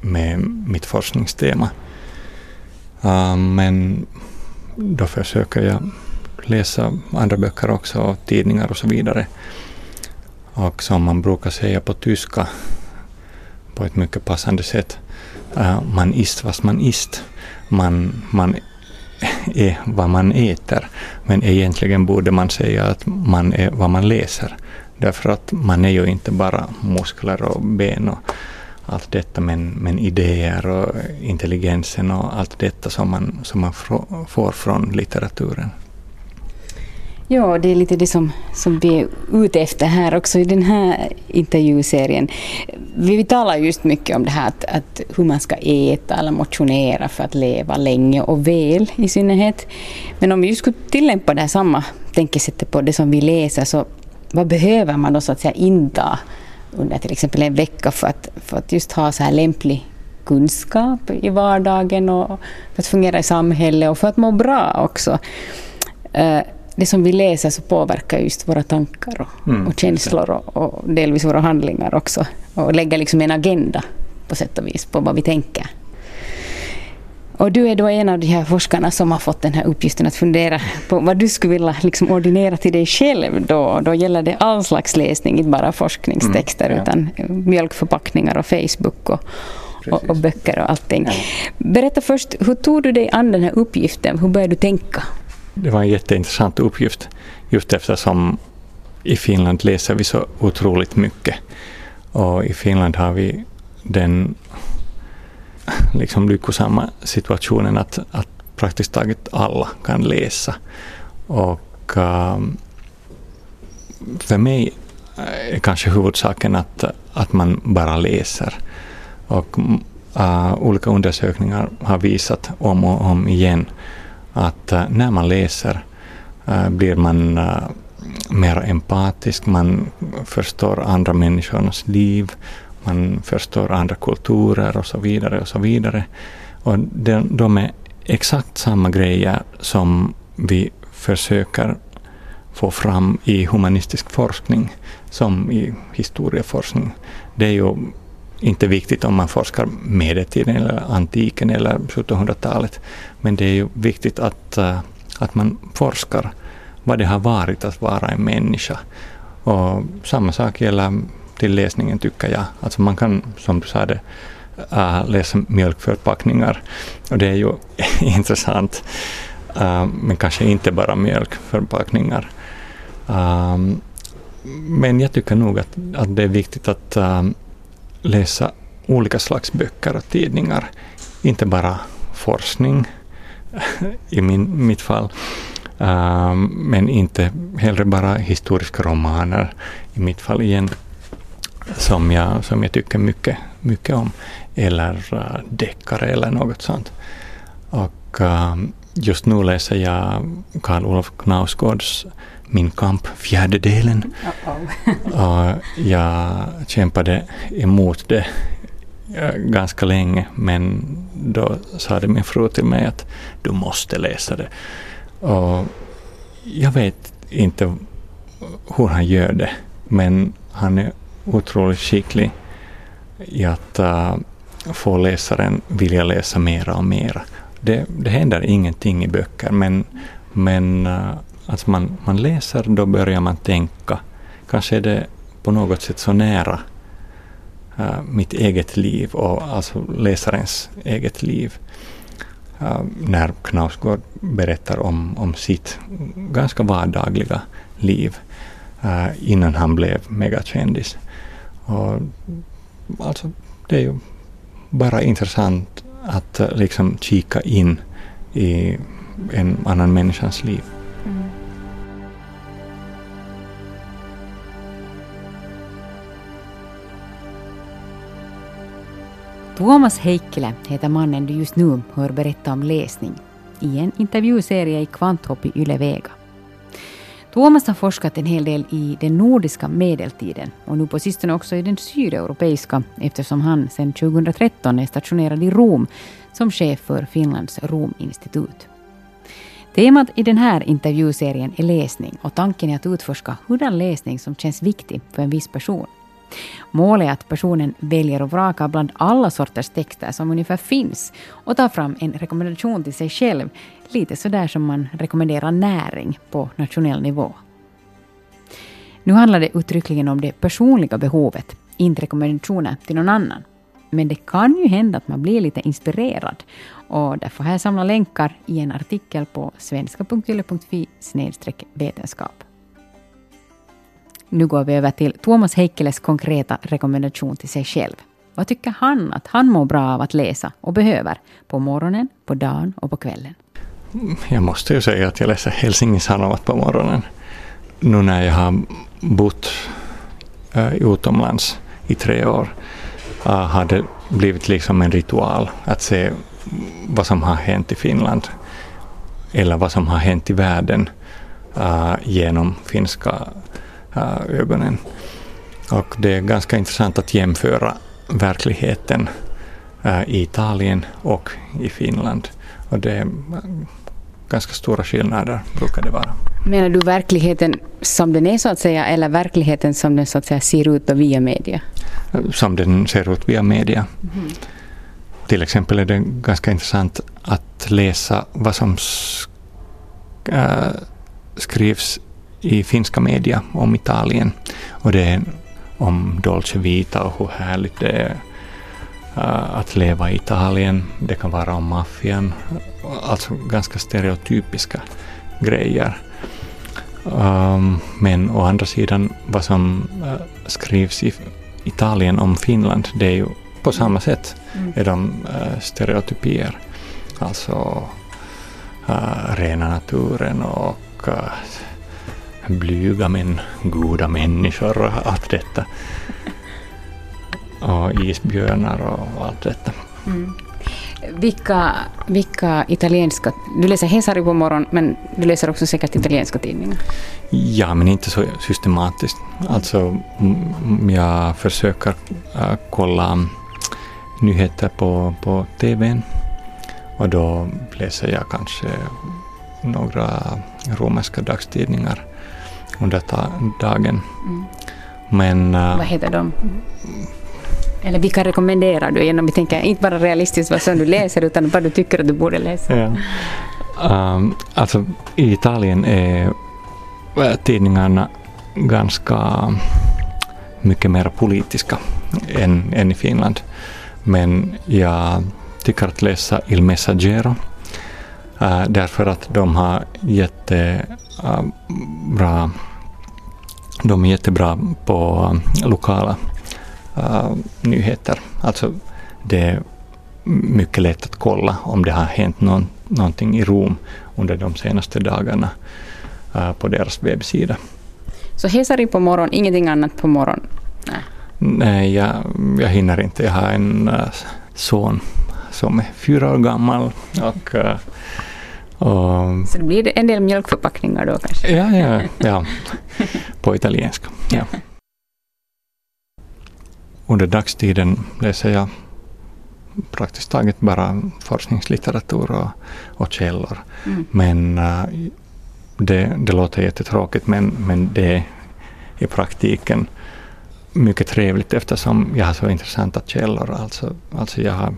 med mitt forskningstema. Uh, men då försöker jag läsa andra böcker också, och tidningar och så vidare. Och som man brukar säga på tyska på ett mycket passande sätt, uh, man ist vad man ist. Man, man är vad man äter. Men egentligen borde man säga att man är vad man läser. Därför att man är ju inte bara muskler och ben och allt detta, men, men idéer och intelligensen och allt detta som man, som man får från litteraturen. Ja, det är lite det som, som vi är ute efter här också i den här intervjuserien. Vi talar just mycket om det här att, att hur man ska äta eller motionera för att leva länge och väl i synnerhet. Men om vi skulle tillämpa det här samma tänkesättet på det som vi läser så vad behöver man då så att säga inta under till exempel en vecka för att, för att just ha så här lämplig kunskap i vardagen och för att fungera i samhället och för att må bra också. Uh, det som vi läser så påverkar just våra tankar och, Mm, och känslor och, och delvis våra handlingar också. Och lägger liksom en agenda på sätt och vis på vad vi tänker. Och du är då en av de här forskarna som har fått den här uppgiften att fundera på vad du skulle vilja liksom ordinera till dig själv då. Då gäller det all slags läsning, inte bara forskningstexter Mm, ja. utan mjölkförpackningar och Facebook och, och, och böcker och allting. Berätta först, hur tog du dig an den här uppgiften? Hur började du tänka? Det var en jätteintressant uppgift just eftersom i Finland läser vi så otroligt mycket. Och i Finland har vi den liksom lyckosamma situationen att, att praktiskt taget alla kan läsa. Och um, för mig eh, är kanske huvudsaken att, att man bara läser. Och uh, olika undersökningar har visat om och om igen att eh, när man läser eh, blir man eh, mer empatisk, man förstår andra människors liv, man förstår andra kulturer och så vidare och så vidare. Och de, de är exakt samma grejer som vi försöker få fram i humanistisk forskning som i historieforskning. Det är ju inte viktigt om man forskar medeltiden eller antiken eller 1700-talet, men det är ju viktigt att, eh, att man forskar vad det har varit att vara en människa. Och samma sak gäller till läsningen tycker jag. Alltså man kan, som du sa det, eh, läsa mjölkförpackningar. Och det är ju intressant. Eh, men kanske inte bara mjölkförpackningar. Men jag tycker nog att, att det är viktigt att läsa olika slags böcker och tidningar. Inte bara forskning i min, mitt fall. Um, men inte heller bara historiska romaner i mitt fall igen som jag, som jag tycker mycket, mycket om. Eller uh, deckare eller något sånt. Och um, just nu läser jag Karl Olof Knausgårds min kamp, fjärde delen. och jag kämpade emot det ganska länge men då sa min fru till mig att du måste läsa det. Och jag vet inte hur han gör det, men han är otroligt skicklig i att uh, få läsaren vilja läsa mera och mera. Det, det händer ingenting i böcker, men, men uh, att man, man läser, då börjar man tänka. Kanske är det på något sätt så nära uh, mitt eget liv och alltså läsarens eget liv. Uh, när Knausgård berättar om, om sitt ganska vardagliga liv uh, innan han blev megakändis. Och, alltså, det är ju bara intressant att uh, liksom kika in i en annan människans liv. Tuomas Heikkilä heter mannen du just nu hör berätta om läsning i en intervjuserie i Kvanthopp i Yle Vega. Tuomas har forskat en hel del i den nordiska medeltiden och nu på sistone också i den sydeuropeiska eftersom han sedan 2013 är stationerad i Rom som chef för Finlands Rominstitut. Temat i den här intervjuserien är läsning och tanken är att utforska hurdan läsning som känns viktig för en viss person. Målet är att personen väljer och vrakar bland alla sorters texter som ungefär finns och tar fram en rekommendation till sig själv, lite sådär som man rekommenderar näring på nationell nivå. Nu handlar det uttryckligen om det personliga behovet, inte rekommendationer till någon annan. Men det kan ju hända att man blir lite inspirerad och därför har jag samlat länkar i en artikel på svenska.yle.fi vetenskap. Nu går vi över till Tuomas Heikkiläs konkreta rekommendation till sig själv. Vad tycker han att han mår bra av att läsa och behöver på morgonen, på dagen och på kvällen? Jag måste ju säga att jag läser Helsingin Sanomat på morgonen. nu när jag har bott äh, utomlands i tre år äh, har det blivit liksom en ritual att se vad som har hänt i Finland eller vad som har hänt i världen äh, genom finska ögonen. Och det är ganska intressant att jämföra verkligheten uh, i Italien och i Finland. Och det är ganska stora skillnader brukar det vara. Menar du verkligheten som den är så att säga eller verkligheten som den så att säga ser ut via media? Som den ser ut via media. Mm. Till exempel är det ganska intressant att läsa vad som äh, skrivs i finska media om Italien. Och det är om Dolce Vita och hur härligt det är uh, att leva i Italien. Det kan vara om maffian, alltså ganska stereotypiska grejer. Um, men å andra sidan, vad som uh, skrivs i Italien om Finland, det är ju på samma sätt mm. är de uh, stereotypier. Alltså rena naturen och blyga men goda människor och allt detta. Och isbjörnar och allt detta. Mm. Vilka, vilka italienska... Du läser Hesari på morgonen, men du läser också säkert italienska tidningar? Ja, men inte så systematiskt. Alltså, jag försöker äh, kolla nyheter på, på TVn och då läser jag kanske några romerska dagstidningar under dagen. Mm. Men... Vad heter de? Eller vilka rekommenderar du? Genom, vi tänker inte bara realistiskt vad som du läser utan vad du tycker att du borde läsa. Ja. Um, alltså i Italien är tidningarna ganska mycket mer politiska än, än i Finland. Men jag tycker att läsa Il Messaggero uh, därför att de har jättebra de är jättebra på lokala uh, nyheter. Alltså det är mycket lätt att kolla om det har hänt någon, någonting i Rom under de senaste dagarna uh, på deras webbsida. Så Hesari på morgonen, ingenting annat på morgonen? Nej, Nej jag, jag hinner inte. Jag har en son som är fyra år gammal. Och, uh, och, så det blir en del mjölkförpackningar då kanske? Ja, ja, ja. på italienska. Ja. Under dagstiden läser jag praktiskt taget bara forskningslitteratur och, och källor. Mm. Men uh, det, det låter jättetråkigt men, men det är i praktiken mycket trevligt eftersom jag har så intressanta källor. Alltså, alltså jag har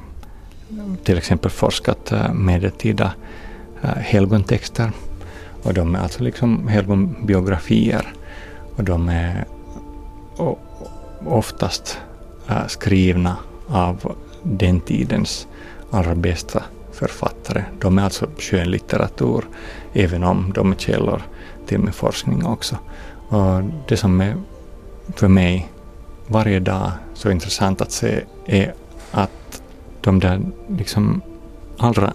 till exempel forskat eh, medeltida eh, helgontexter och de är alltså liksom helgonbiografier och de är oftast eh, skrivna av den tidens allra bästa författare. De är alltså skönlitteratur, även om de är källor till min forskning också. Och det som är för mig varje dag så intressant att se är att de där liksom allra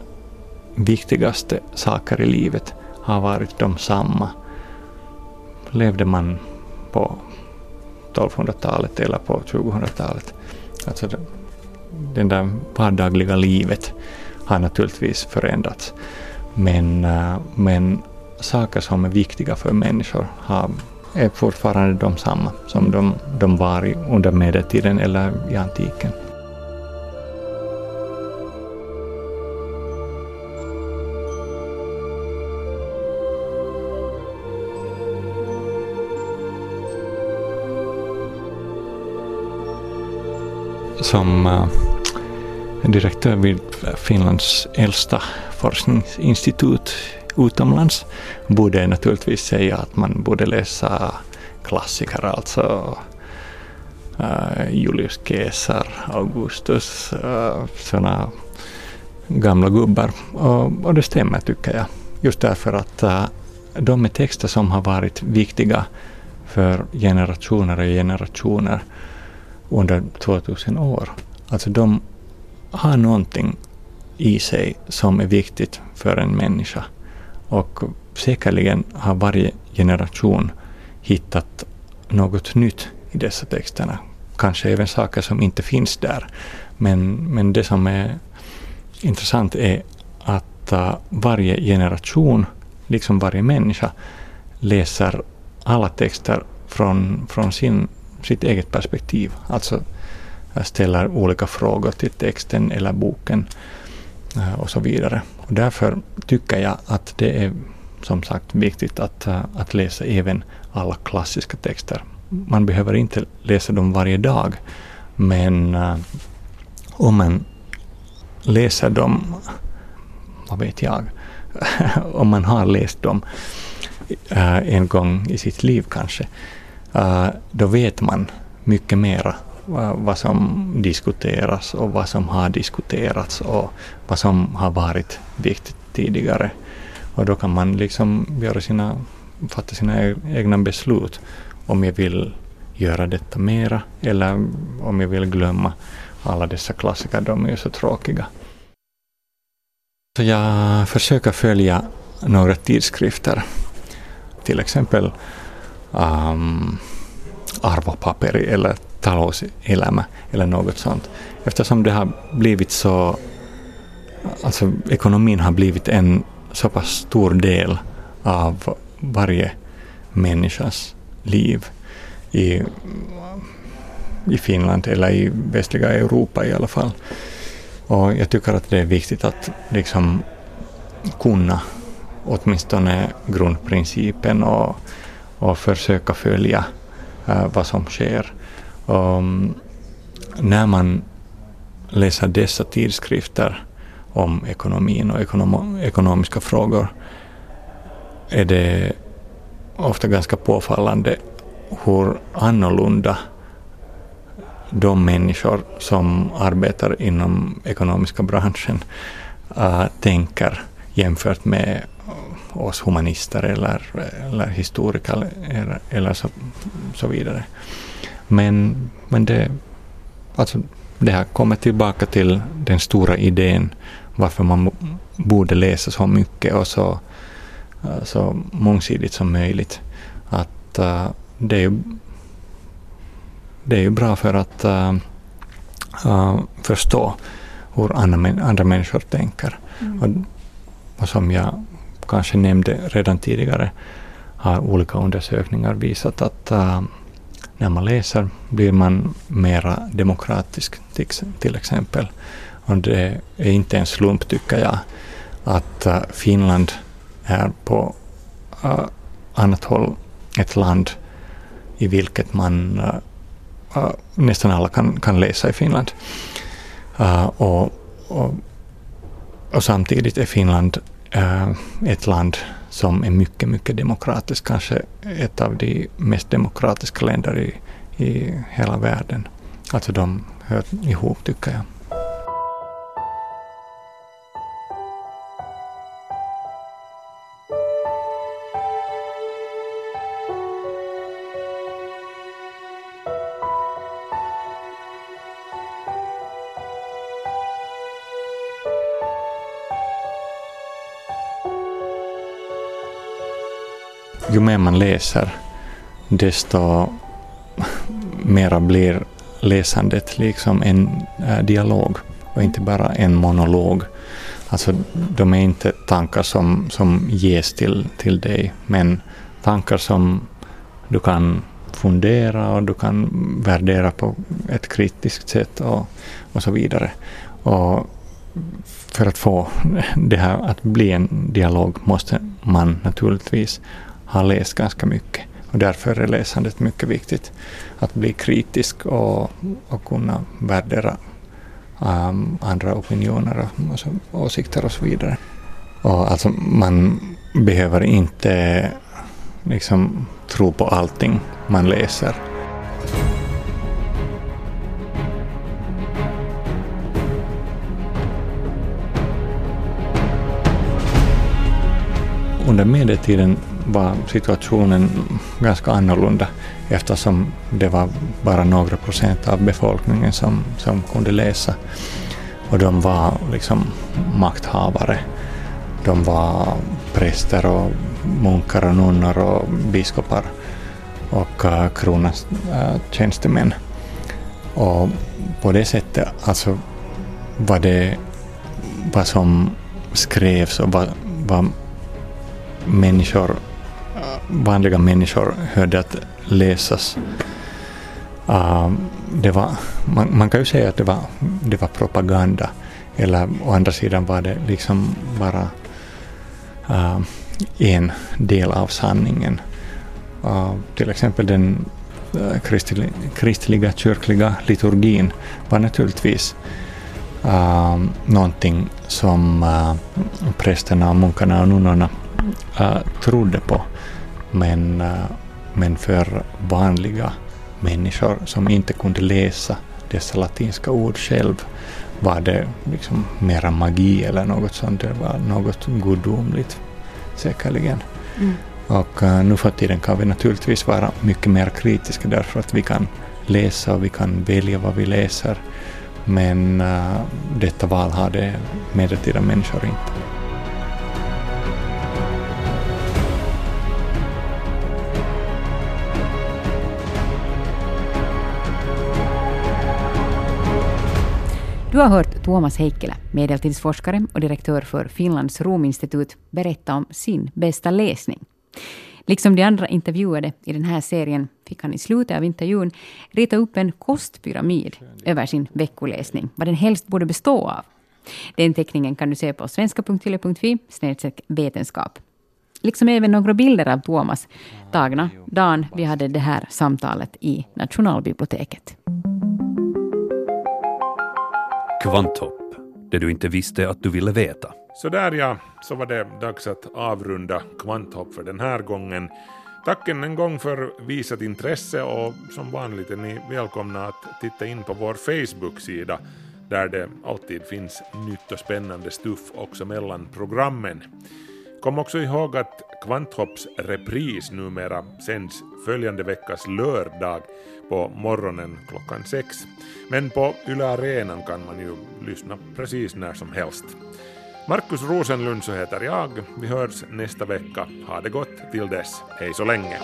viktigaste saker i livet har varit de samma. Levde man på 1200-talet eller på 2000-talet. Alltså det, det där vardagliga livet har naturligtvis förändrats. Men, eh, men saker som är viktiga för människor har, är fortfarande de samma som de, de var under medeltiden eller i antiken. Som eh, direktör vid Finlands äldsta forskningsinstitut utomlands borde jag naturligtvis säga att man borde läsa klassiker, alltså eh, Julius Caesar, Augustus, eh, sådana gamla gubbar. Och, och, det stämmer tycker jag. Just därför att de är texter som har varit viktiga för generationer och generationer under 2000 år. Alltså de har någonting i sig som är viktigt för en människa. Och säkerligen har varje generation hittat något nytt i dessa texterna. Kanske även saker som inte finns där. Men, men det som är intressant är att uh, varje generation, liksom varje människa, läser alla texter från, från sin, sitt eget perspektiv. Alltså ställer olika frågor till texten eller boken eh, och så vidare. Och därför tycker jag att det är som sagt viktigt att, eh, att läsa även alla klassiska texter. Man behöver inte läsa dem varje dag, men uh, om man läser dem, vad vet jag, om man har läst dem uh, en gång i sitt liv kanske, uh, Eh, då vet man mycket mera vad som diskuteras och vad som har diskuterats och vad som har varit viktigt tidigare. Och då kan man liksom göra sina, fatta sina e-, egna beslut om jag vill göra detta mera eller om jag vill glömma alla dessa klassiker, de är ju så tråkiga. Så jag försöker följa några tidskrifter, till exempel Ähm, um, arvopapper eller Talouselämä eller något sånt. Eftersom det har blivit så, alltså ekonomin har blivit en så pass stor del av varje människas liv i, i Finland eller i västliga Europa i alla fall. Och jag tycker att det är viktigt att liksom kunna åtminstone grundprincipen och, och försöka följa uh, vad som sker. Och, um, när man läser dessa tidskrifter om ekonomin och ekonom ekonomiska frågor är det ofta ganska påfallande hur annorlunda de människor som arbetar inom ekonomiska branschen uh, tänker jämfört med oss humanister eller, eller historiker eller, eller så, så vidare. Men, men det, alltså, det har kommit tillbaka till den stora idén varför man borde läsa så mycket och så, så mångsidigt som möjligt. Att uh, det är ju det är ju bra för att uh, uh, förstå hur andra, andra människor tänker. Mm. Och, och, som jag kanske nämnde redan tidigare har olika undersökningar visat att uh, när man läser blir man mera demokratisk till, exempel. Och det är inte en slump tycker jag att äh, Finland är på äh, annat håll ett land i vilket man uh, nästan alla kan, kan läsa i Finland. Uh, och, och, och, samtidigt är Finland Eh, ett land som är mycket, mycket demokratiskt, kanske ett av de mest demokratiska länder i, i hela världen. Alltså de hör ihop tycker jag. Ju mer man läser, desto mera blir läsandet liksom en eh, dialog och inte bara en monolog. Alltså, de är inte tankar som, som ges till, till dig, men tankar som du kan fundera och du kan värdera på ett kritiskt sätt och, och så vidare. Och för att få det här att bli en dialog måste man naturligtvis har läst ganska mycket. Och därför är läsandet mycket viktigt. Att bli kritisk och, och kunna värdera um, andra opinioner och, åsikter och så vidare. Och alltså man behöver inte liksom tro på allting man läser. Under medeltiden var situationen ganska annorlunda eftersom det var bara några procent av befolkningen som, som kunde läsa. Och de var liksom makthavare. De var präster och munkar och nunnor och biskopar och uh, kronans uh, tjänstemän. Och på det sättet, alltså vad det vad som skrevs och vad, vad människor, vanliga människor hörde att läsas. Uh, det var, man, man, kan ju säga att det var, det var propaganda. Eller å andra sidan var det liksom bara uh, en del av sanningen. Uh, till exempel den eh, uh, kristliga, kristliga kyrkliga liturgin var naturligtvis uh, någonting som uh, prästerna, munkarna och nunnorna uh, trodde på. Men, uh, men för vanliga människor som inte kunde läsa dessa latinska ord själv var det liksom mera magi eller något sånt. Det var något gudomligt säkerligen. Mm. Och uh, nu för tiden kan vi naturligtvis vara mycket mer kritiska därför att vi kan läsa och vi kan välja vad vi läser. Men uh, detta val hade medeltida människor inte. Du har hört Tuomas Heikkilä, medeltidsforskare och direktör för Finlands Rominstitut, berätta om sin bästa läsning. Liksom de andra intervjuade i den här serien fick han i slutet av intervjun rita upp en kostpyramid över sin veckoläsning, vad den helst borde bestå av. Den teckningen kan du se på svenska.yle.fi vetenskap. Liksom även några bilder av Tuomas tagna dagen vi hade det här samtalet i Nationalbiblioteket. Kvanthopp, det du inte visste att du ville veta. Så där ja, så var det dags att avrunda Kvanthopp för den här gången. Tack än en gång för visat intresse och som vanligt är ni välkomna att titta in på vår Facebook-sida där det alltid finns nytt och spännande stuff också mellan programmen. Kom också ihåg att Kvanthopps repris numera sänds följande veckas lördag på morgonen klockan sex. Men på Yle Arenan kan man ju lyssna precis när som helst. Markus Rosenlund så heter jag. Vi hörs nästa vecka. Ha det gott till dess. Hej så länge.